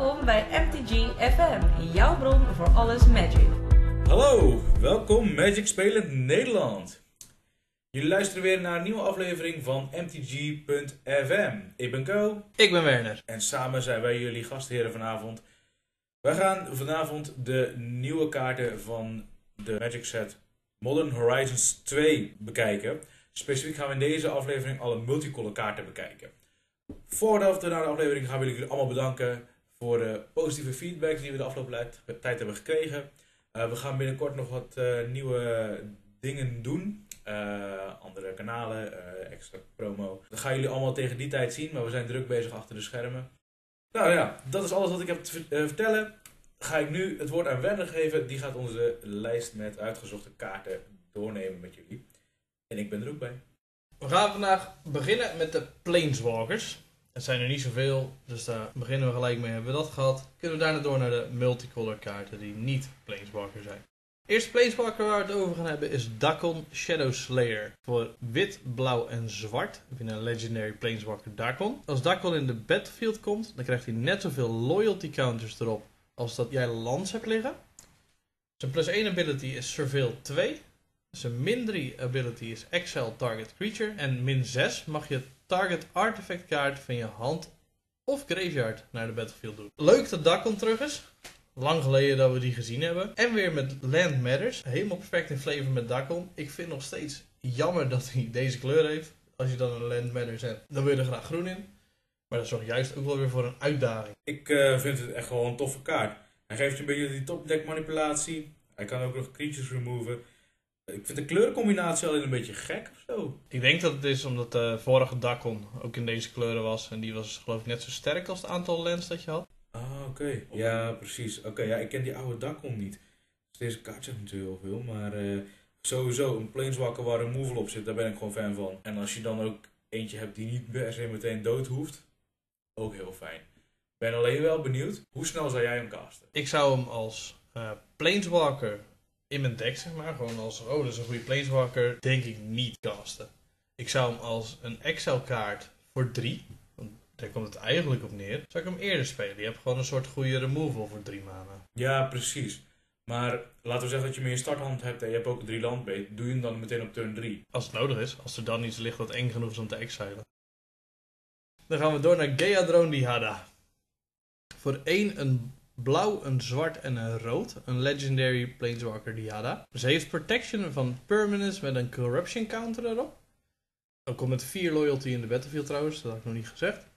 Welkom bij MTG FM, jouw bron voor alles Magic. Hallo, welkom Magic Spelend Nederland. Jullie luisteren weer naar een nieuwe aflevering van MTG.fm. Ik ben Ko Ik ben Werner. en samen zijn wij jullie gastheren vanavond. Wij gaan vanavond de nieuwe kaarten van de Magic set Modern Horizons 2 bekijken. Specifiek gaan we in deze aflevering alle multicolor kaarten bekijken. Voordat we naar de aflevering gaan, wil ik jullie allemaal bedanken voor de positieve feedback die we de afgelopen tijd- hebben gekregen. Uh, we gaan binnenkort nog wat uh, nieuwe dingen doen. Andere kanalen, extra promo. Dat gaan jullie allemaal tegen die tijd zien, maar we zijn druk bezig achter de schermen. Nou ja, dat is alles wat ik heb te vertellen. Ga ik nu het woord aan Werner geven. Die gaat onze lijst met uitgezochte kaarten doornemen met jullie. En ik ben er ook bij. We gaan vandaag beginnen met de Planeswalkers. Het zijn er niet zoveel, dus daar beginnen we gelijk mee. Hebben we dat gehad? Kunnen we daarna door naar de multicolor kaarten die niet Planeswalker zijn. Eerste Planeswalker waar we het over gaan hebben is Dakon Shadow Slayer. Voor wit, blauw en zwart heb je een Legendary Planeswalker Dakon. Als Dakon in de battlefield komt, dan krijgt hij net zoveel loyalty counters erop als dat jij lands hebt liggen. Zijn plus 1 ability is Surveil 2. Zijn min 3 ability is Exile Target Creature. En min 6 mag je target artifact kaart van je hand of graveyard naar de battlefield doen. Leuk dat Dakon terug is. Lang geleden dat we die gezien hebben. En weer met Land Matters. Helemaal perfect in flavor met Dakon. Ik vind nog steeds jammer dat hij deze kleur heeft. Als je dan een Land Matters hebt, dan wil je er graag groen in. Maar dat zorgt juist ook wel weer voor een uitdaging. Ik uh, vind het echt wel een toffe kaart. Hij geeft je een beetje die topdeck manipulatie. Hij kan ook nog creatures removen. Ik vind de kleurencombinatie alleen een beetje gek of zo. Ik denk dat het is omdat de vorige Dakon ook in deze kleuren was. En die was geloof ik net zo sterk als het aantal lens dat je had. Ah, oké. Okay. Ja, precies. Oké, okay, ja, ik ken die oude Dakon niet. Dus deze kaart zegt natuurlijk heel veel. Maar uh, sowieso, een Planeswalker waar een removal op zit, daar ben ik gewoon fan van. En als je dan ook eentje hebt die niet per se meteen dood hoeft, ook heel fijn. Ben alleen wel benieuwd, hoe snel zou jij hem casten? Ik zou hem als uh, Planeswalker in mijn deck, zeg maar, gewoon als, oh, dat is een goede Planeswalker, denk ik niet casten. Ik zou hem als een Excel-kaart voor 3, want daar komt het eigenlijk op neer, zou ik hem eerder spelen. Je hebt gewoon een soort goede removal voor 3 maanden. Ja, precies. Maar laten we zeggen dat je meer starthand hebt en je hebt ook 3 landbeet, doe je hem dan meteen op turn 3? Als het nodig is, als er dan iets ligt dat eng genoeg is om te exilen. Dan gaan we door naar Geadrone Dihada. Voor 1 een blauw, een zwart en een rood. Een Legendary Planeswalker Diada. Ze heeft protection van permanence met een corruption counter erop. Ook komt met 4 loyalty in de battlefield trouwens, dat had ik nog niet gezegd.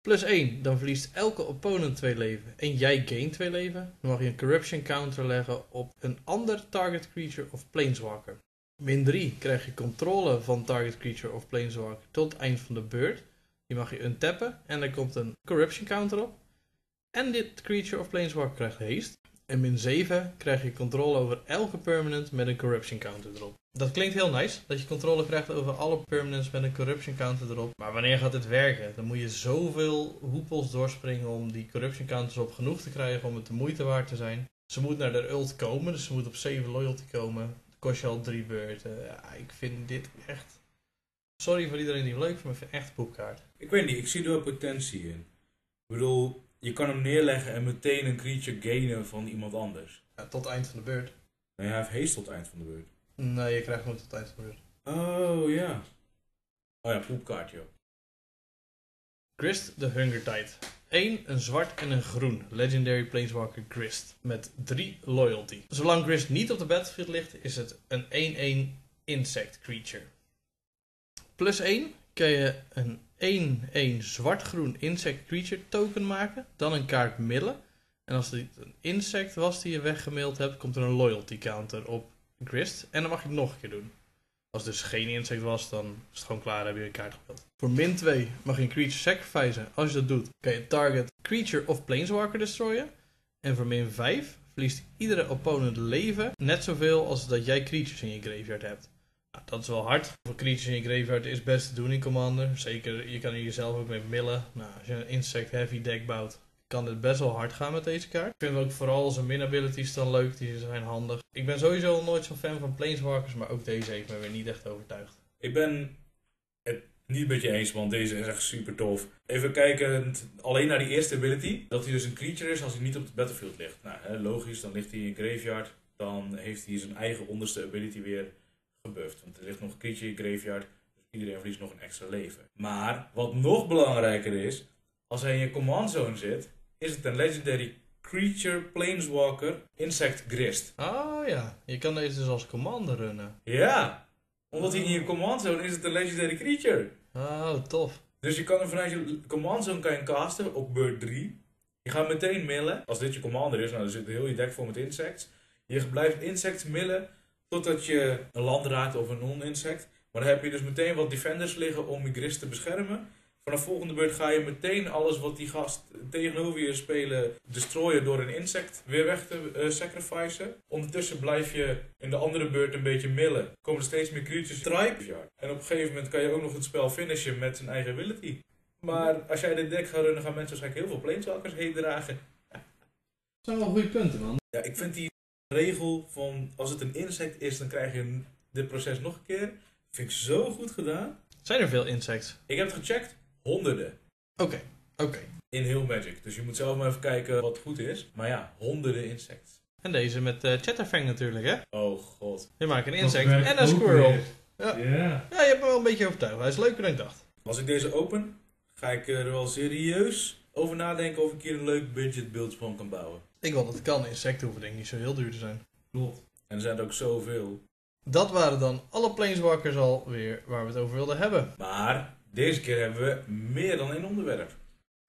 Plus 1, dan verliest elke opponent 2 leven en jij gain 2 leven. Dan mag je een corruption counter leggen op een ander target creature of planeswalker. Min 3 krijg je controle van target creature of planeswalker tot het eind van de beurt. Die mag je untappen en er komt een corruption counter op. En dit creature of planeswalker krijgt haste. En min 7 krijg je controle over elke permanent met een corruption counter erop. Dat klinkt heel nice, dat je controle krijgt over alle permanents met een corruption counter erop. Maar wanneer gaat dit werken? Dan moet je zoveel hoepels doorspringen om die corruption counters op genoeg te krijgen om het de moeite waard te zijn. Ze moet naar de ult komen, dus ze moet op 7 loyalty komen. Dat kost je al 3 beurten. Ja, ik vind dit echt... Sorry voor iedereen die het leuk vindt, maar ik vind het echt een poepkaart. Ik weet niet, ik zie er wel potentie in. Ik bedoel, je kan hem neerleggen en meteen een creature gainen van iemand anders. Ja, tot eind van de beurt. Nee, hij heeft haste tot eind van de beurt. Nee, je krijgt hem tot eind van de beurt. Oh ja. Oh ja, poepkaart joh. Grist de Hunger Tide. 1, een zwart en een groen. Legendary Planeswalker Grist. Met 3 loyalty. Zolang Grist niet op de battlefield ligt, is het een 1-1 insect creature. Plus 1 kun je een 1-1 zwart-groen insect creature token maken. Dan een kaart millen. En als het een insect was die je weggemaild hebt, komt er een loyalty counter op Grist. En dan mag je het nog een keer doen. Als het dus geen insect was, dan is het gewoon klaar, heb je een kaart gespeeld. Voor min 2 mag je een creature sacrificen. Als je dat doet, kan je target creature of planeswalker destroyen. En voor min 5 verliest iedere opponent leven net zoveel als dat jij creatures in je graveyard hebt. Dat is wel hard. Voor creatures in je graveyard is best te doen in Commander. Zeker, je kan er jezelf ook mee millen. Nou, als je een insect heavy deck bouwt, kan dit best wel hard gaan met deze kaart. Ik vind ook vooral zijn min abilities dan leuk, die zijn handig. Ik ben sowieso nooit zo'n fan van Planeswalkers, maar ook deze heeft me weer niet echt overtuigd. Ik ben het Niet met je eens, man. Deze is echt super tof. Even kijken, alleen naar die eerste ability. Dat hij dus een creature is als hij niet op het battlefield ligt. Nou, hè, logisch, dan ligt hij in graveyard. Dan heeft hij zijn eigen onderste ability weer gebufft. Want er ligt nog een creature in graveyard. Dus iedereen verliest nog een extra leven. Maar, wat nog belangrijker is. Als hij in je command zone zit, is het een legendary creature planeswalker insect grist. Oh ja, je kan deze dus als commander runnen. Ja, omdat hij in je command zone is het een legendary creature. Oh, tof. Dus je kan hem vanuit je command zone kan je casten op beurt 3. Je gaat meteen millen. Als dit je commander is, nou dan zit heel je deck vol met insects. Je blijft insects millen totdat je een land raakt of een non-insect. Maar dan heb je dus meteen wat defenders liggen om je grist te beschermen. Vanaf volgende beurt ga je meteen alles wat die gast tegenover je spelen destroyen door een insect weer weg te uh, sacrificen. Ondertussen blijf je in de andere beurt een beetje millen. Komen er steeds meer creatures stripe. En op een gegeven moment kan je ook nog het spel finishen met zijn eigen ability. Maar als jij dit deck gaat runnen, gaan mensen waarschijnlijk heel veel planeswalkers heen dragen. Dat zijn wel goede punten, man. Ja, ik vind die regel van als het een insect is, dan krijg je dit proces nog een keer. Vind ik zo goed gedaan. Zijn er veel insects? Ik heb het gecheckt. Honderden. Oké, oké. In heel Magic. Dus je moet zelf maar even kijken wat goed is. Maar ja, honderden insects. En deze met eh Chatterfang natuurlijk, hè? Oh god. Je maakt een insect en een squirrel. weer. Ja. Ja. Ja, je hebt me wel een beetje overtuigd. Hij is leuker dan ik dacht. Als ik deze open, ga ik er wel serieus over nadenken of ik hier een leuk budget build van kan bouwen. Ik wil dat het kan. Insecten hoeven denk ik niet zo heel duur te zijn. Klopt. En er zijn er ook zoveel. Dat waren dan alle planeswalkers alweer waar we het over wilden hebben. Maar deze keer hebben we meer dan één onderwerp.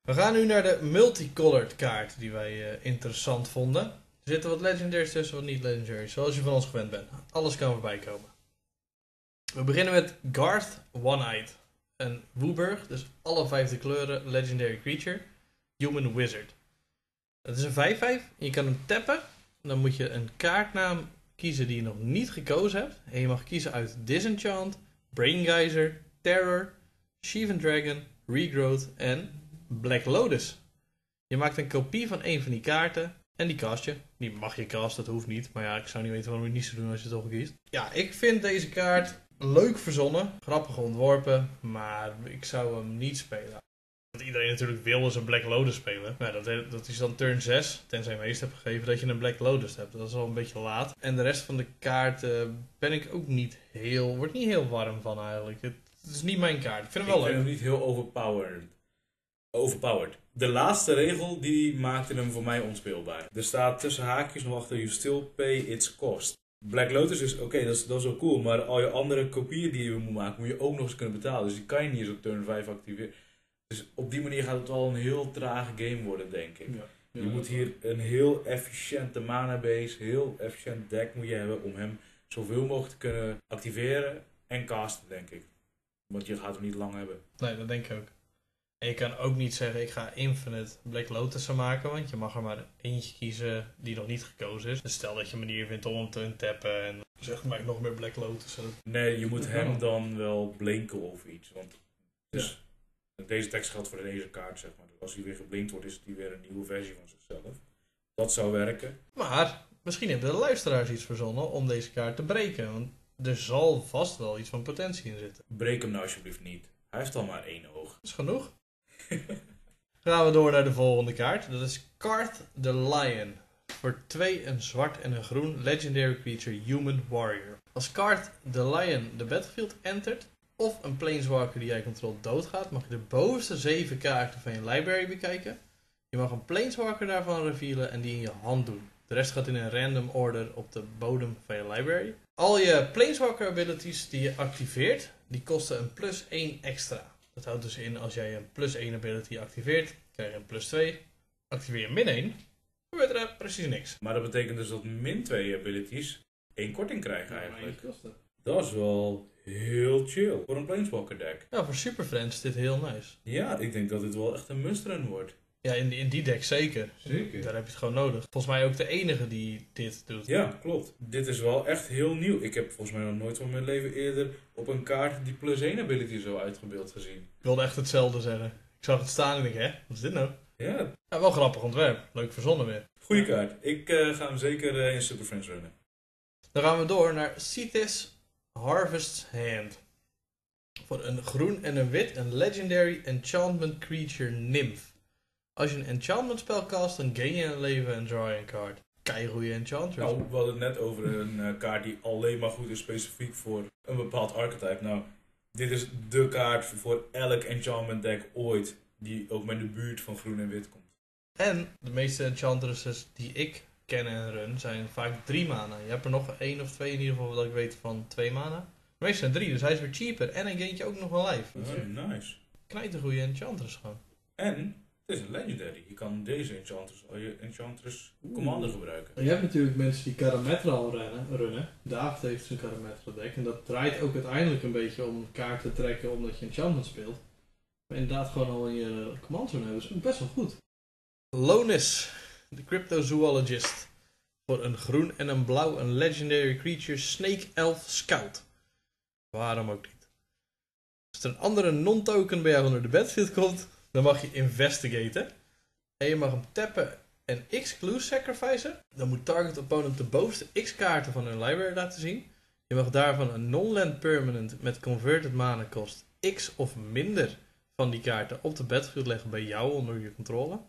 We gaan nu naar de multicolored kaart die wij eh, interessant vonden. Er zitten wat legendaries tussen, wat niet legendaries, zoals je van ons gewend bent. Alles kan voorbij komen. We beginnen met Garth One-Eyed. Een Wooburg, dus alle vijfde kleuren, legendary creature. Human Wizard. Het is een 5-5. Je kan hem tappen. Dan moet je een kaartnaam kiezen die je nog niet gekozen hebt. En je mag kiezen uit Disenchant, Brain Terror, Sheevan Dragon, Regrowth en Black Lotus. Je maakt een kopie van een van die kaarten en die cast je. Die mag je casten, dat hoeft niet. Maar ja, ik zou niet weten waarom je het niet zou doen als je het toch kiest. Ja, ik vind deze kaart leuk verzonnen, grappig ontworpen, maar ik zou hem niet spelen. Wat iedereen natuurlijk wil is een Black Lotus spelen. Nou, dat, dat is dan turn 6, tenzij je meest hebt gegeven dat je een Black Lotus hebt. Dat is al een beetje laat. En de rest van de kaart eh, ben ik ook niet heel, word niet heel warm van eigenlijk. Het, het is niet mijn kaart. Ik vind hem Ik wel vind leuk. hem niet heel overpowered. Overpowered. De laatste regel die maakte hem voor mij onspeelbaar. Er staat tussen haakjes nog achter you still pay its cost. Black Lotus is oké, dat, is, dat is wel cool, maar al je andere kopieën die je moet maken, moet je ook nog eens kunnen betalen. Dus die kan je niet eens op turn 5 activeren. Dus op die manier gaat het wel een heel trage game worden, denk ik. Ja. Je moet hier een heel efficiënte mana base, heel efficiënt deck moet je hebben om hem zoveel mogelijk te kunnen activeren en casten, denk ik. Want je gaat hem niet lang hebben. Nee, dat denk ik ook. En je kan ook niet zeggen, ik ga Infinite Black Lotus maken, want je mag er maar eentje kiezen die nog niet gekozen is. Dus stel dat je een manier vindt om hem te untappen en zeg maar nog meer Black Lotus. Nee, je moet hem dan wel blinken of iets. Want dus deze tekst geldt voor deze kaart, zeg maar. Dus als hij weer geblinkt wordt, is die weer een nieuwe versie van zichzelf. Dat zou werken. Maar misschien hebben de luisteraars iets verzonnen om deze kaart te breken, want er zal vast wel iets van potentie in zitten. Breek hem nou alsjeblieft niet. Hij heeft al maar één oog. Dat is genoeg. Gaan we door naar de volgende kaart. Dat is Karth the Lion. Voor 2 een zwart en een groen legendary creature Human Warrior. Als Karth the Lion de battlefield entert, of een planeswalker die jij controleert doodgaat, mag je de bovenste 7 kaarten van je library bekijken. Je mag een planeswalker daarvan revealen en die in je hand doen. De rest gaat in een random order op de bodem van je library. Al je planeswalker abilities die je activeert, die kosten een plus 1 extra. Dat houdt dus in als jij een plus 1 ability activeert, krijg je een plus 2. Activeer je min 1, gebeurt er precies niks. Maar dat betekent dus dat min 2 abilities één korting krijgen eigenlijk. Dat is wel heel chill voor een Planeswalker deck. Ja, voor Super Friends is dit heel nice. Ja, ik denk dat dit wel echt een must-run wordt. Ja, in, in die deck zeker. Zeker. Daar heb je het gewoon nodig. Volgens mij ook de enige die dit doet. Ja, klopt. Dit is wel echt heel nieuw. Ik heb volgens mij nog nooit van mijn leven eerder op een kaart die plus 1 ability zo uitgebeeld gezien. Ik wilde echt hetzelfde zeggen. Ik zag het staan en ik hè, wat is dit nou? Ja, Ja, wel grappig ontwerp. Leuk verzonnen weer. goede kaart. Ik eh, ga hem zeker eh, in Super Friends runnen. Dan gaan we door naar Cetus Harvest's Hand. Voor een groen en een wit, een legendary enchantment creature nymph. Als je een enchantment spel cast, dan gain je een leven en draw je een kaart. Keigoeie enchantress. Nou, we hadden het net over een eh, kaart die alleen maar goed is specifiek voor een bepaald archetype. Nou, dit is de kaart voor elk enchantment deck ooit die ook maar in de buurt van groen en wit komt. En de meeste enchantresses die ik ken en run zijn vaak drie mana. Je hebt er nog één of twee in ieder geval dat ik weet van twee mana. De meeste zijn drie, dus hij is weer cheaper. En hij gaint je ook nog wel life. Oh, nice. Knijt een goede enchantress gewoon. En het is een legendary. Je kan deze enchantress, al je enchantress commander gebruiken. Je hebt natuurlijk mensen die Karametra al rennen, runnen. David heeft zijn Karametra deck. En dat draait ook uiteindelijk een beetje om kaarten te trekken omdat je enchantment speelt. Maar inderdaad gewoon al in je command zone hebben is ook best wel goed. Lonis, de cryptozoologist. Voor een groen en een blauw een legendary creature Snake Elf Scout. Waarom ook niet? Als er een andere non-token bij jou onder de battlefield komt, dan mag je investigaten. En je mag hem tappen en x clues sacrificen. Dan moet target opponent de bovenste x kaarten van hun library laten zien. Je mag daarvan een non-land permanent met converted mana kost x of minder van die kaarten op de battlefield leggen bij jou onder je controle.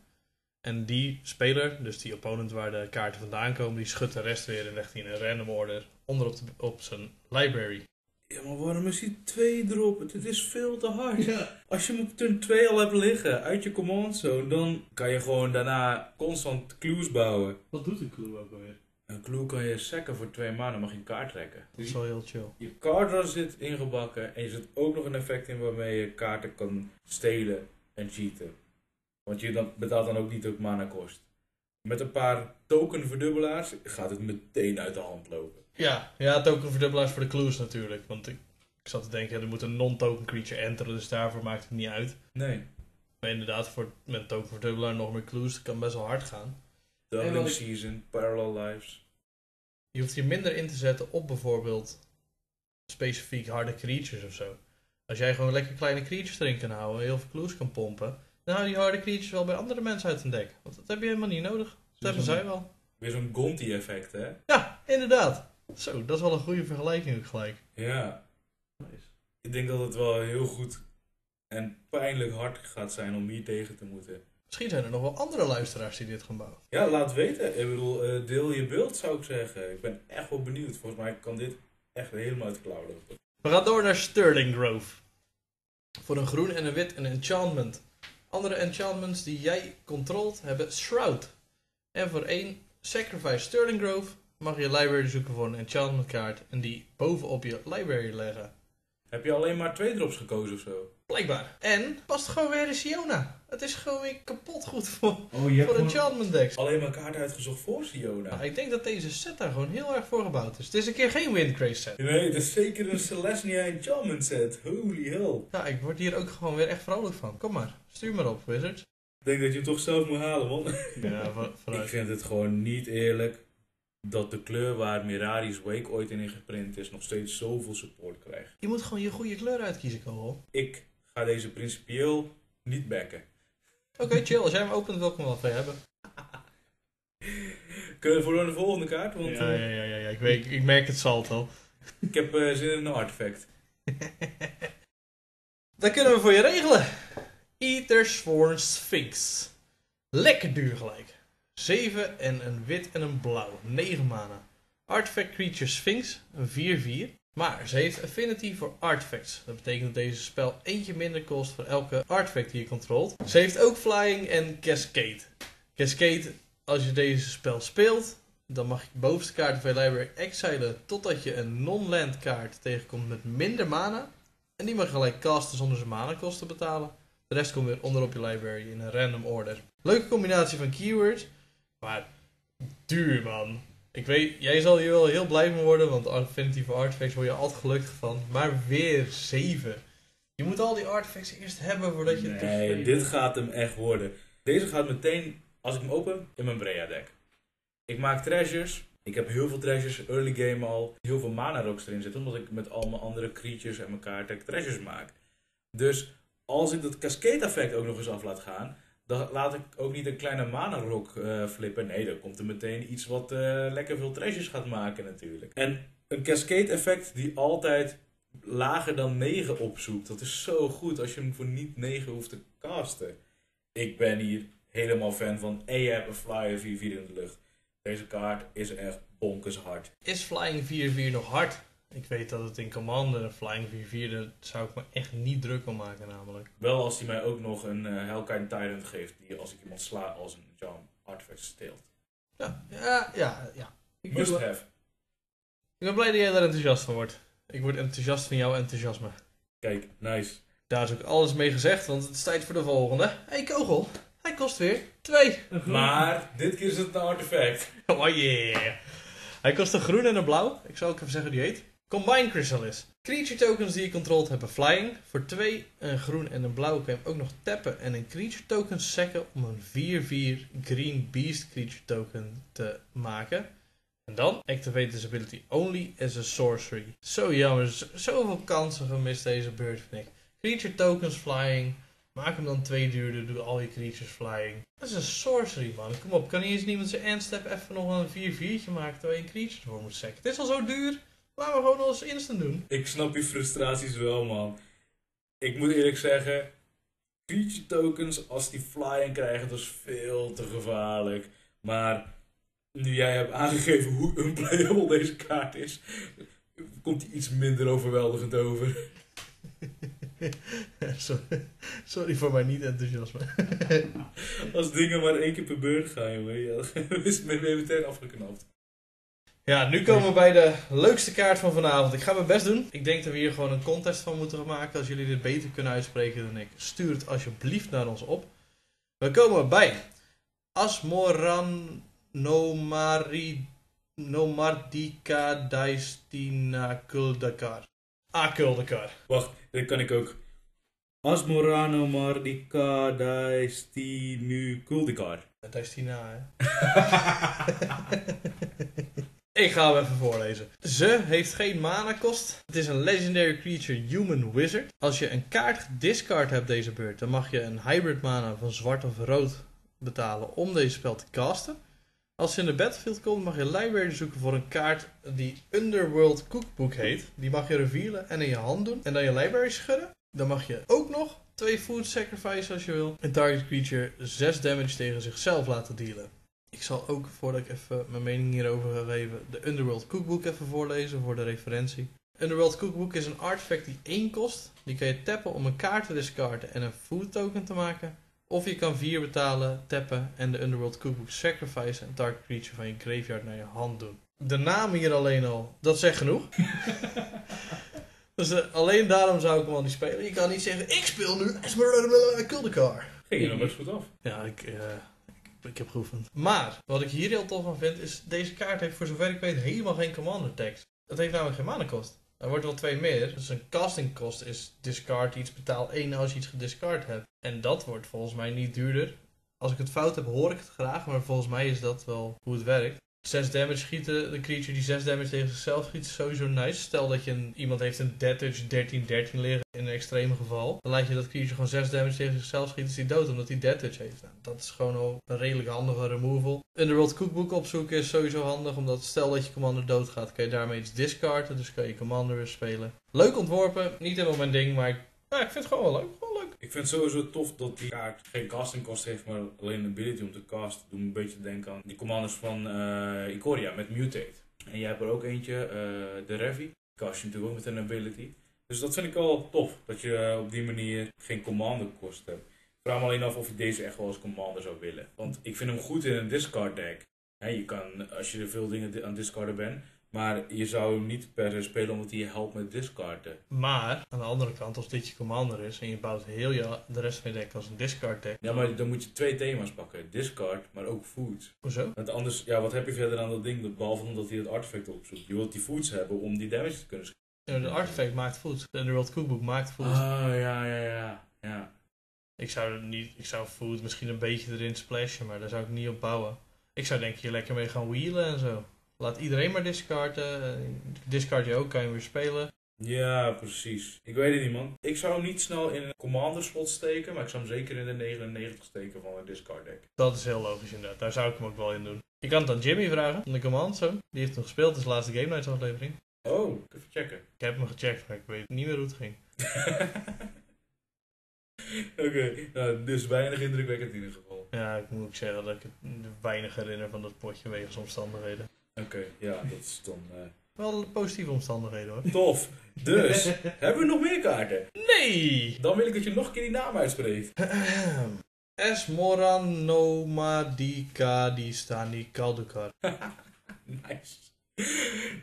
En die speler, dus die opponent waar de kaarten vandaan komen, die schudt de rest weer en legt die in een random order onder op, de, op zijn library. Ja, maar waarom is die 2 erop? Het is veel te hard. Als je hem op turn 2 al hebt liggen uit je command zone, dan kan je gewoon daarna constant clues bouwen. Wat doet een clue ook alweer? Een clue kan je sacken voor 2 mana, mag je een kaart trekken. Dat is wel heel chill. Je card draw zit ingebakken en je zit ook nog een effect in waarmee je kaarten kan stelen en cheaten. Want je dan, betaalt dan ook niet ook mana kost. Met een paar token verdubbelaars gaat het meteen uit de hand lopen. Ja, ja token verdubbelaars voor de clues natuurlijk. Want ik, ik zat te denken, ja, er moet een non-token creature enteren, dus daarvoor maakt het niet uit. Nee. Maar inderdaad, voor, met token verdubbelaar nog meer clues, dat kan best wel hard gaan. Doubling ik- Season, Parallel Lives. Je hoeft hier minder in te zetten op bijvoorbeeld specifiek harde creatures of zo. Als jij gewoon lekker kleine creatures erin kan houden, heel veel clues kan pompen, dan hou je die harde creatures wel bij andere mensen uit een deck. Want dat heb je helemaal niet nodig. Dat hebben zij wel. Weer zo'n Gonti effect, hè? Ja, inderdaad. Zo, dat is wel een goede vergelijking ook gelijk. Ja. Nice. Ik denk dat het wel heel goed en pijnlijk hard gaat zijn om hier tegen te moeten. Misschien zijn er nog wel andere luisteraars die dit gaan bouwen. Ja, laat weten. Ik bedoel, eh, deel je beeld zou ik zeggen. Ik ben echt wel benieuwd. Volgens mij kan dit echt helemaal uit de klauw lopen. We gaan door naar Sterling Grove. Voor een groen en een wit een enchantment. Andere enchantments die jij controlt hebben Shroud. En voor één Sacrifice Sterling Grove mag je library zoeken voor een enchantment kaart en die bovenop je library leggen. Heb je alleen maar twee drops gekozen of zo? Blijkbaar. En past gewoon weer in Siona. Het is gewoon weer kapot goed voor, Oh, je voor enchantment decks. alleen maar kaarten uitgezocht voor Siona. Nou, ik denk dat deze set daar gewoon heel erg voor gebouwd is. Het is een keer geen Windcraze set. Nee, het is zeker een Celestia Enchantment set. Holy hell. Ja, ik word hier ook gewoon weer echt vrolijk van. Kom maar, stuur maar op, Wizards. Ik denk dat je hem toch zelf moet halen, man. Ja, voor- Ik vooruit. vind het gewoon niet eerlijk dat de kleur waar Mirari's Wake ooit in geprint is nog steeds zoveel support krijgt. Je moet gewoon je goede kleur uitkiezen, Kohol. Ik ga deze principieel niet backen. Oké, chill. Als jij hem opent, wil ik hem wel van je hebben. Kunnen we voor de volgende kaart? Want Ja, eh, ja, ja, ja, ja. Ik, weet, ik merk het zalt al. ik heb eh, zin in een artefact. Dat kunnen we voor je regelen. Eaters for Sphinx. Lekker duur gelijk. 7 en een wit en een blauw. 9 mana. Artifact Creature Sphinx. Een 4-4. Maar ze heeft affinity voor artifacts. Dat betekent dat deze spel eentje minder kost voor elke artifact die je controlt. Ze heeft ook Flying en Cascade. Cascade, als je deze spel speelt, dan mag je de bovenste kaart van je library exilen totdat je een non-land kaart tegenkomt met minder mana. En die mag gelijk casten zonder zijn mana kosten te betalen. De rest komt weer onderop je library in een random order. Leuke combinatie van keywords, maar duur man. Ik weet, jij zal hier wel heel blij van worden, want Affinity for Artifacts word je altijd gelukkig van. Maar weer 7. Je moet al die artifacts eerst hebben voordat je het Nee, dit gaat hem echt worden. Deze gaat meteen, als ik hem open, in mijn Brea deck. Ik maak treasures. Ik heb heel veel treasures, early game al. Heel veel mana rocks erin zitten, omdat ik met al mijn andere creatures en mijn treasures maak. Dus als ik dat cascade effect ook nog eens af laat gaan, dan laat ik ook niet een kleine mana rock eh, flippen. Nee, dan komt er meteen iets wat eh, lekker veel treasures gaat maken natuurlijk. En een cascade effect die altijd lager dan 9 opzoekt. Dat is zo goed als je hem voor niet 9 hoeft te casten. Ik ben hier helemaal fan van. En je hebt een flyer 4-4 in de lucht. Deze kaart is echt bonkers hard. Is Flying 4-4 nog hard? Ik weet dat het in Commander een Flying 4-4, daar zou ik me echt niet druk om maken namelijk. Wel als hij mij ook nog een uh, Hellkite Tyrant geeft. Die als ik iemand sla als een charm artifact steelt. Ja, ja, ja. ja. Ik, Must have. ik ben blij dat jij daar enthousiast van wordt. Ik word enthousiast van jouw enthousiasme. Kijk, nice. Daar is ook alles mee gezegd, want het is tijd voor de volgende. Hé hey, kogel, hij kost weer 2. Maar dit keer is het een artefact. Oh yeah. Hij kost een groen en een blauw. Ik zal ook even zeggen hoe die heet. Combine Chrysalis. Creature tokens die je controlt hebben flying. Voor 2, een groen en een blauw kun je ook nog tappen en een creature token sacken om een 4-4 green beast creature token te maken. En dan activate this ability only as a sorcery. Zo jammer, zoveel kansen gemist deze beurt vind ik. Creature tokens flying. Maak hem dan twee duurder, doe al je creatures flying. Dat is een sorcery man, kom op. Kan niet eens iemand zijn endstep even nog een 4-4'tje maken terwijl je een creature ervoor moet sacken. Het is al zo duur. Laten we gewoon alles instant doen. Ik snap je frustraties wel, man. Ik moet eerlijk zeggen, creature tokens, als die flying krijgen, dat is veel te gevaarlijk. Maar nu jij hebt aangegeven hoe unplayable deze kaart is, komt hij iets minder overweldigend over. sorry, sorry voor mijn niet-enthousiasme. Als dingen maar één keer per beurt gaan, jongen, is het me meteen afgeknapt. Ja, nu komen we bij de leukste kaart van vanavond. Ik ga mijn best doen. Ik denk dat we hier gewoon een contest van moeten maken. Als jullie dit beter kunnen uitspreken dan ik, stuur het alsjeblieft naar ons op. We komen bij Asmoran Nomari Nomardika Daistina Kuldakar. Ah, Kuldakar. Wacht, dit kan ik ook. Asmorano Mardika Daistinu Kuldikar. Daistina, hè? Ik ga hem even voorlezen. Ze heeft geen mana kost. Het is een legendary creature human wizard. Als je een kaart gediscard hebt deze beurt, dan mag je een hybrid mana van zwart of rood betalen om deze spel te casten. Als ze in de battlefield komt, mag je library zoeken voor een kaart die Underworld Cookbook heet. Die mag je revealen en in je hand doen en dan je library schudden. Dan mag je ook nog twee food sacrifice als je wil. Een target creature 6 damage tegen zichzelf laten dealen. Ik zal ook, voordat ik even mijn mening hierover ga geven, de Underworld Cookbook even voorlezen voor de referentie. Underworld Cookbook is een artefact die 1 kost. Die kan je tappen om een kaart te discarden en een food token te maken. Of je kan 4 betalen, tappen en de Underworld Cookbook sacrifice en target creature van je graveyard naar je hand doen. De naam hier alleen al, dat zegt genoeg. dus eh, alleen daarom zou ik hem al niet spelen. Je kan niet zeggen, ik speel nu Esmeralda Kuldekar. Ging je nog best goed af. Ja, ik, eh, ik, heb. Maar, wat ik hier heel tof van vind, is deze kaart heeft voor zover ik weet helemaal geen commander tekst. Het heeft namelijk geen mana kost. Er wordt wel twee meer. Dus een casting kost is discard iets, betaal één als je iets gediscard hebt. En dat wordt volgens mij niet duurder. Als ik het fout heb, hoor ik het graag, maar volgens mij is dat wel hoe het werkt. 6 damage schieten, de creature die 6 damage tegen zichzelf schiet, is sowieso nice. Stel dat je een, iemand heeft een death touch 13-13 liggen in een extreme geval. Dan laat je dat creature gewoon 6 damage tegen zichzelf schieten, is hij dood omdat hij touch heeft. Nou, dat is gewoon al een redelijk handige removal. Underworld Cookbook opzoeken is sowieso handig, omdat stel dat je commander doodgaat, kan je daarmee iets discarden. Dus kan je commander weer spelen. Leuk ontworpen, niet helemaal mijn ding, maar ik, ik vind het gewoon wel leuk. Ik vind het sowieso tof dat die kaart geen casting kost heeft, maar alleen een ability om te casten. Doe een beetje denken aan die commanders van eh Ikoria met Mutate. En jij hebt er ook eentje, eh, de Revi. Cast je natuurlijk ook met een ability. Dus dat vind ik wel tof, dat je eh, op die manier geen commander kost hebt. Ik vraag me alleen af of je deze echt wel als commander zou willen. Want ik vind hem goed in een discard deck. Hè, je kan, als je er veel dingen di- aan discarden bent, maar je zou hem niet per se spelen omdat hij je helpt met discarden. Maar, aan de andere kant, als dit je commander is en je bouwt heel je, de rest van je deck als een discard deck. Ja, maar dan moet je twee thema's pakken. Discard, maar ook food. Hoezo? Want anders, ja, wat heb je verder aan dat ding, behalve omdat hij het artefact opzoekt? Je wilt die foods hebben om die damage te kunnen Ja, de artefact maakt food. De Underworld Cookbook maakt food. Ah, ja, ja, ja. ja. Ik zou niet, ik zou food misschien een beetje erin splashen, maar daar zou ik niet op bouwen. Ik zou denk hier lekker mee gaan wheelen en zo. Laat iedereen maar discarden. eh, Discard je ook, kan je weer spelen. Ja, precies. Ik weet het niet, man. Ik zou hem niet snel in een commander slot steken, maar ik zou hem zeker in de 99 steken van een discard deck. Dat is heel logisch inderdaad. Daar zou ik hem ook wel in doen. Je kan het aan Jimmy vragen, van de command zo. Die heeft hem gespeeld, dat is de laatste Game Nights aflevering. Oh, even checken. Ik heb hem gecheckt, maar ik weet niet meer hoe het ging. Oké, nou, dus weinig indrukwekkend in ieder geval. Ja, ik moet ook zeggen dat ik het weinig herinner van dat potje wegens omstandigheden. Oké, ja, dat is dan eh, Wel positieve omstandigheden hoor. tof. Dus, hebben we nog meer kaarten? Nee! Dan wil ik dat je nog een keer die naam uitspreekt. Esmoran Nomadika di Stani Kaldukar. nice.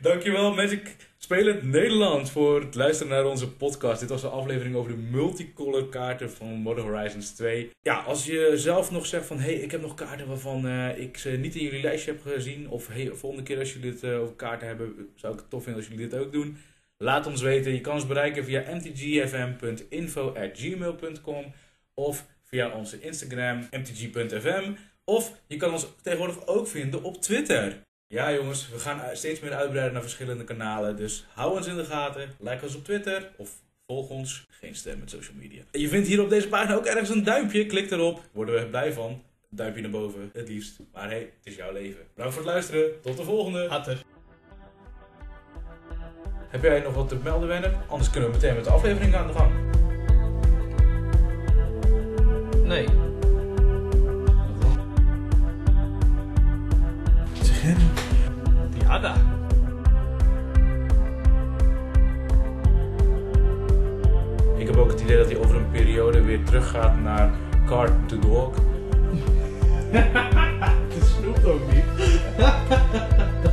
Dankjewel Magic Spelend Nederland voor het luisteren naar onze podcast. Dit was de aflevering over de multicolor kaarten van Modern Horizons 2. Ja, als je zelf nog zegt van... Hé, hey, ik heb nog kaarten waarvan eh, ik ze niet in jullie lijstje heb gezien. Of hey, volgende keer als jullie dit eh, over kaarten hebben... Zou ik het tof vinden als jullie dit ook doen. Laat ons weten. Je kan ons bereiken via mtgfm.info.gmail.com Of via onze Instagram mtg.fm. Of je kan ons tegenwoordig ook vinden op Twitter. Ja jongens, we gaan steeds meer uitbreiden naar verschillende kanalen. Dus hou ons in de gaten. Like ons op Twitter of volg ons. Geen stem met social media. Je vindt hier op deze pagina ook ergens een duimpje. Klik erop. Worden we blij van. Duimpje naar boven, het liefst. Maar hey, het is jouw leven. Bedankt voor het luisteren. Tot de volgende. Hatter. Heb jij nog wat te melden, Wenner? Anders kunnen we meteen met de aflevering aan de gang. Nee. Ik heb ook het idee dat hij over een periode weer teruggaat naar Card to Dog. Het snoept ook niet.